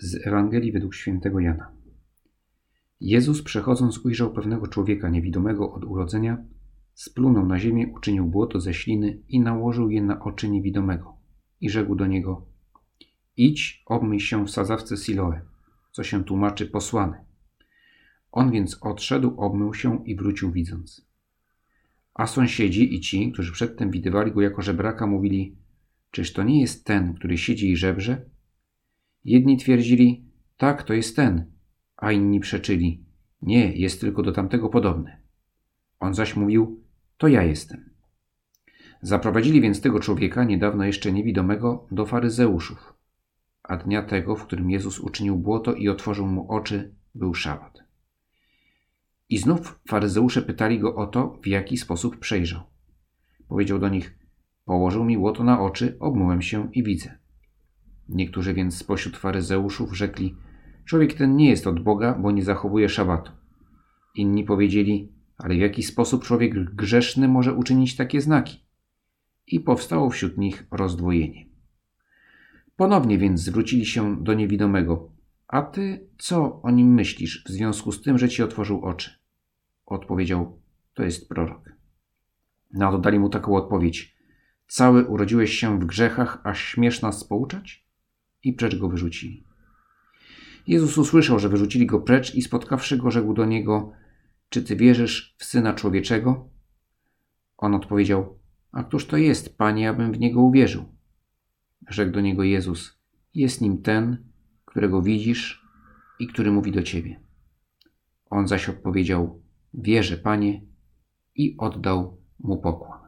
Z Ewangelii według świętego Jana. Jezus przechodząc ujrzał pewnego człowieka niewidomego od urodzenia, splunął na ziemię, uczynił błoto ze śliny i nałożył je na oczy niewidomego. I rzekł do niego: Idź, obmyj się w sadzawce Siloe, co się tłumaczy posłany. On więc odszedł, obmył się i wrócił widząc. A sąsiedzi i ci, którzy przedtem widywali go jako żebraka, mówili: Czyż to nie jest ten, który siedzi i żebrze? Jedni twierdzili, tak, to jest ten, a inni przeczyli, nie, jest tylko do tamtego podobny. On zaś mówił, to ja jestem. Zaprowadzili więc tego człowieka, niedawno jeszcze niewidomego, do faryzeuszów. A dnia tego, w którym Jezus uczynił błoto i otworzył mu oczy, był szabat. I znów faryzeusze pytali go o to, w jaki sposób przejrzał. Powiedział do nich, położył mi błoto na oczy, obmyłem się i widzę. Niektórzy więc spośród faryzeuszów rzekli: Człowiek ten nie jest od Boga, bo nie zachowuje szabatu. Inni powiedzieli: Ale w jaki sposób człowiek grzeszny może uczynić takie znaki? I powstało wśród nich rozdwojenie. Ponownie więc zwrócili się do niewidomego: A ty co o nim myślisz w związku z tym, że ci otworzył oczy? Odpowiedział: To jest prorok. Na to dali mu taką odpowiedź: Cały urodziłeś się w grzechach, aż śmiesz nas pouczać? I precz go wyrzucili. Jezus usłyszał, że wyrzucili go precz i spotkawszy go, rzekł do niego: Czy ty wierzysz w syna człowieczego? On odpowiedział: A któż to jest, panie, abym w niego uwierzył? Rzekł do niego Jezus: Jest nim ten, którego widzisz i który mówi do ciebie. On zaś odpowiedział: Wierzę, panie, i oddał mu pokłon.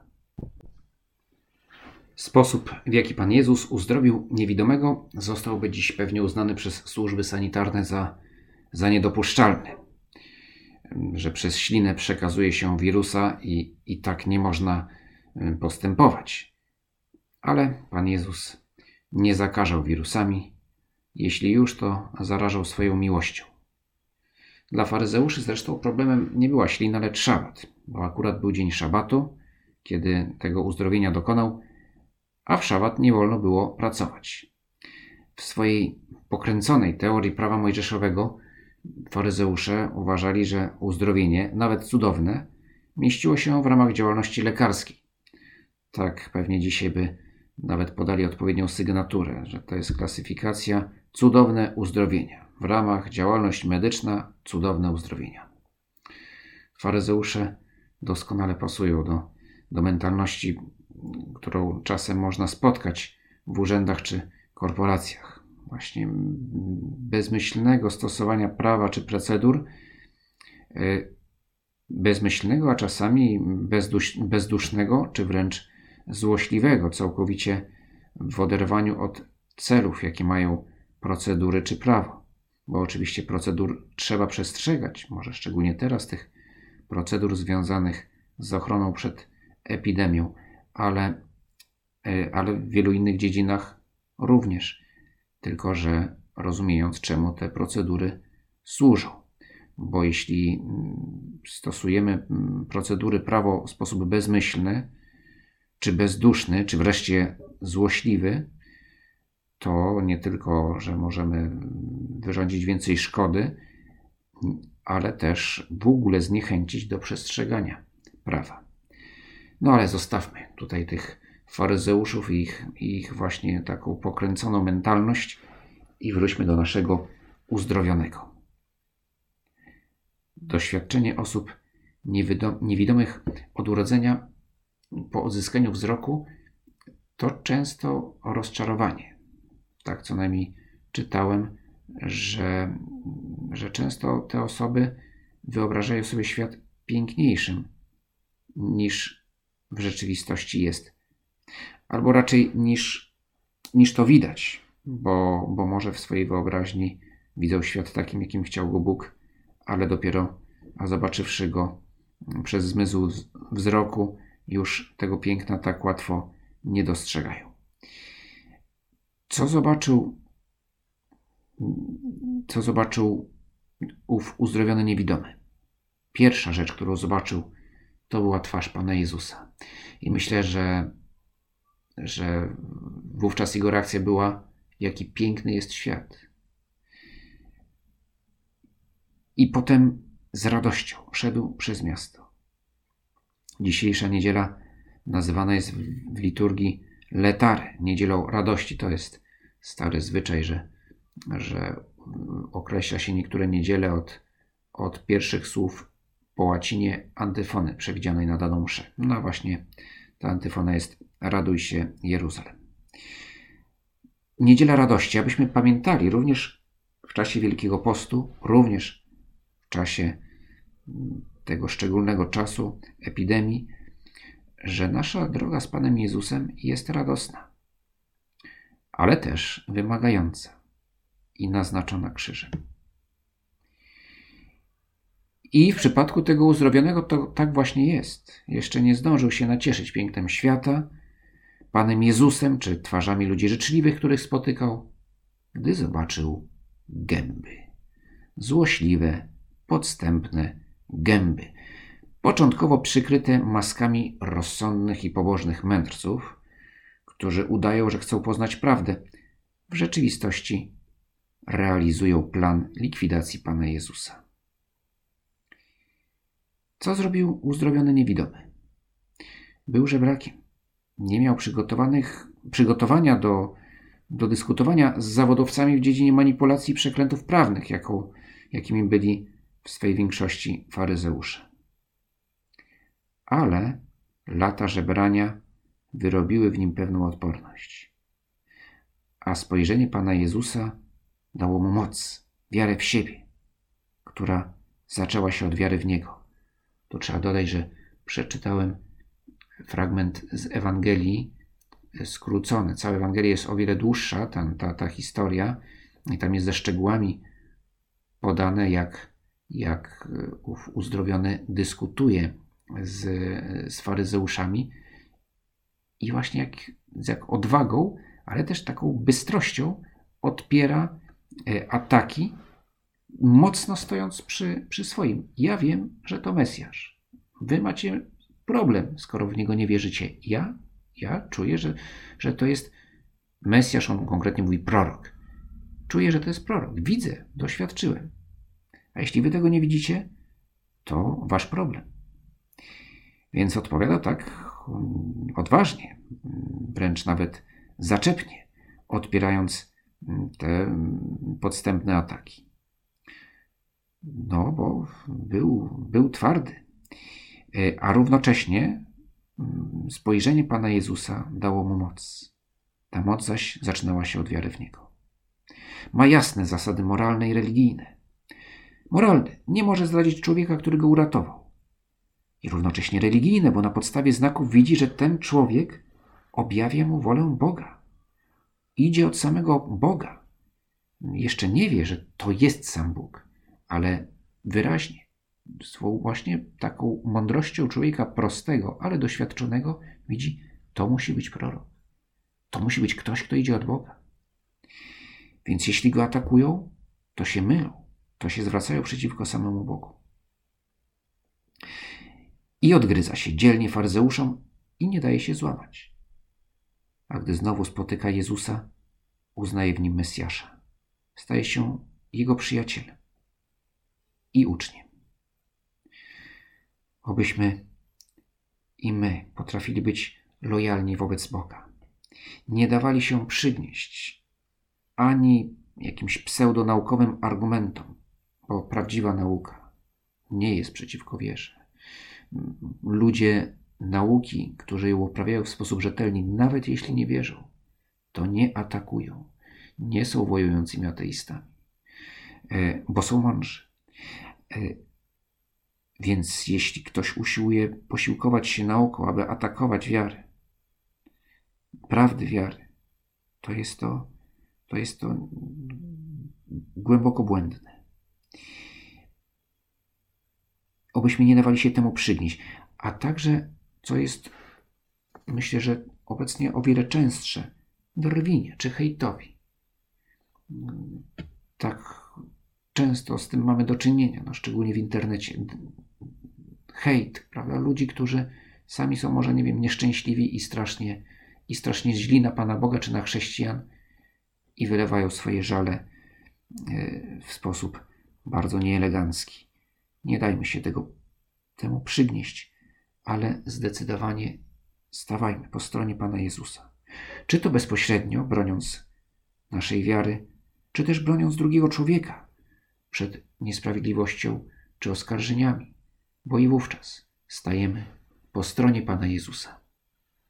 Sposób, w jaki Pan Jezus uzdrowił niewidomego, zostałby dziś pewnie uznany przez służby sanitarne za, za niedopuszczalny. Że przez ślinę przekazuje się wirusa i, i tak nie można postępować. Ale Pan Jezus nie zakażał wirusami, jeśli już to zarażał swoją miłością. Dla faryzeuszy zresztą problemem nie była ślina, lecz szabat, bo akurat był dzień szabatu, kiedy tego uzdrowienia dokonał a w szabat nie wolno było pracować. W swojej pokręconej teorii prawa mojżeszowego faryzeusze uważali, że uzdrowienie, nawet cudowne, mieściło się w ramach działalności lekarskiej. Tak pewnie dzisiaj by nawet podali odpowiednią sygnaturę, że to jest klasyfikacja cudowne uzdrowienia. W ramach działalność medyczna cudowne uzdrowienia. Faryzeusze doskonale pasują do, do mentalności którą czasem można spotkać w urzędach czy korporacjach. Właśnie bezmyślnego stosowania prawa czy procedur, e, bezmyślnego, a czasami bezdusz, bezdusznego czy wręcz złośliwego, całkowicie w oderwaniu od celów, jakie mają procedury czy prawo. Bo oczywiście procedur trzeba przestrzegać, może szczególnie teraz tych procedur związanych z ochroną przed epidemią ale, ale w wielu innych dziedzinach również. Tylko, że rozumiejąc, czemu te procedury służą. Bo jeśli mm, stosujemy mm, procedury prawo w sposób bezmyślny, czy bezduszny, czy wreszcie złośliwy, to nie tylko, że możemy wyrządzić więcej szkody, ale też w ogóle zniechęcić do przestrzegania prawa. No ale zostawmy tutaj tych faryzeuszów i ich, ich właśnie taką pokręconą mentalność i wróćmy do naszego uzdrowionego. Doświadczenie osób niewidomych od urodzenia po odzyskaniu wzroku to często rozczarowanie. Tak co najmniej czytałem, że, że często te osoby wyobrażają sobie świat piękniejszym niż w rzeczywistości jest. Albo raczej niż, niż to widać, bo, bo może w swojej wyobraźni widzą świat takim, jakim chciał go Bóg, ale dopiero a zobaczywszy go przez zmysł wzroku, już tego piękna tak łatwo nie dostrzegają. Co zobaczył, co zobaczył ów uzdrowiony niewidomy? Pierwsza rzecz, którą zobaczył, to była twarz Pana Jezusa. I myślę, że, że wówczas jego reakcja była, jaki piękny jest świat. i potem z radością szedł przez miasto. Dzisiejsza niedziela nazywana jest w liturgii letare, niedzielą radości. To jest stary zwyczaj, że, że określa się niektóre niedziele od, od pierwszych słów po łacinie antyfony przewidzianej na daną mszę. No właśnie ta antyfona jest Raduj się Jeruzalem. Niedziela radości, abyśmy pamiętali również w czasie Wielkiego Postu, również w czasie tego szczególnego czasu epidemii, że nasza droga z Panem Jezusem jest radosna, ale też wymagająca i naznaczona krzyżem. I w przypadku tego uzdrowionego to tak właśnie jest. Jeszcze nie zdążył się nacieszyć pięknem świata, Panem Jezusem czy twarzami ludzi życzliwych, których spotykał, gdy zobaczył gęby. Złośliwe, podstępne gęby. Początkowo przykryte maskami rozsądnych i pobożnych mędrców, którzy udają, że chcą poznać prawdę, w rzeczywistości realizują plan likwidacji Pana Jezusa. Co zrobił uzdrowiony niewidomy? Był żebrakiem. Nie miał przygotowanych, przygotowania do, do dyskutowania z zawodowcami w dziedzinie manipulacji przekrętów prawnych, jaką, jakimi byli w swej większości faryzeusze. Ale lata żebrania wyrobiły w nim pewną odporność. A spojrzenie Pana Jezusa dało mu moc, wiarę w siebie, która zaczęła się od wiary w Niego. To trzeba dodać, że przeczytałem fragment z Ewangelii skrócony. Cała Ewangelia jest o wiele dłuższa, tam, ta, ta historia, i tam jest ze szczegółami podane, jak, jak ów uzdrowiony dyskutuje z, z faryzeuszami. I właśnie jak, jak odwagą, ale też taką bystrością odpiera e, ataki, mocno stojąc przy, przy swoim. Ja wiem, że to Mesjasz. Wy macie problem, skoro w niego nie wierzycie. Ja, ja czuję, że, że to jest Mesjasz, on konkretnie mówi prorok. Czuję, że to jest prorok. Widzę, doświadczyłem. A jeśli wy tego nie widzicie, to wasz problem. Więc odpowiada tak mm, odważnie, wręcz nawet zaczepnie, odpierając mm, te podstępne ataki. No, bo był, był twardy. E, a równocześnie spojrzenie Pana Jezusa dało mu moc. Ta moc zaś zaczynała się od wiary w Niego. Ma jasne zasady moralne i religijne. Moralny nie może zdradzić człowieka, który go uratował. I równocześnie religijne, bo na podstawie znaków widzi, że ten człowiek objawia mu wolę Boga. Idzie od samego Boga. Jeszcze nie wie, że to jest sam Bóg, ale wyraźnie, swą właśnie taką mądrością człowieka prostego, ale doświadczonego, widzi, to musi być prorok. To musi być ktoś, kto idzie od Boga. Więc jeśli go atakują, to się mylą to się zwracają przeciwko samemu Bogu. I odgryza się dzielnie faryzeuszom i nie daje się złamać. A gdy znowu spotyka Jezusa, uznaje w nim Mesjasza. Staje się jego przyjacielem i uczniem. Obyśmy i my potrafili być lojalni wobec Boga. Nie dawali się przygnieść ani jakimś pseudonaukowym argumentom, bo prawdziwa nauka nie jest przeciwko wierze. Ludzie nauki, którzy ją uprawiają w sposób rzetelny, nawet jeśli nie wierzą, to nie atakują, nie są wojującymi ateistami, e, bo są mądrzy. E, więc jeśli ktoś usiłuje posiłkować się nauką, aby atakować wiarę, prawdy wiary, to jest to, to jest to głęboko błędne. Obyśmy nie dawali się temu przygnieść. A także, co jest, myślę, że obecnie o wiele częstsze, drwinie czy hejtowi. Tak często z tym mamy do czynienia, no szczególnie w internecie. Hejt, prawda? Ludzi, którzy sami są może, nie wiem, nieszczęśliwi i strasznie, i strasznie źli na Pana Boga czy na chrześcijan i wylewają swoje żale e, w sposób bardzo nieelegancki. Nie dajmy się tego, temu przygnieść, ale zdecydowanie stawajmy po stronie Pana Jezusa. Czy to bezpośrednio broniąc naszej wiary, czy też broniąc drugiego człowieka, przed niesprawiedliwością czy oskarżeniami, bo i wówczas stajemy po stronie Pana Jezusa.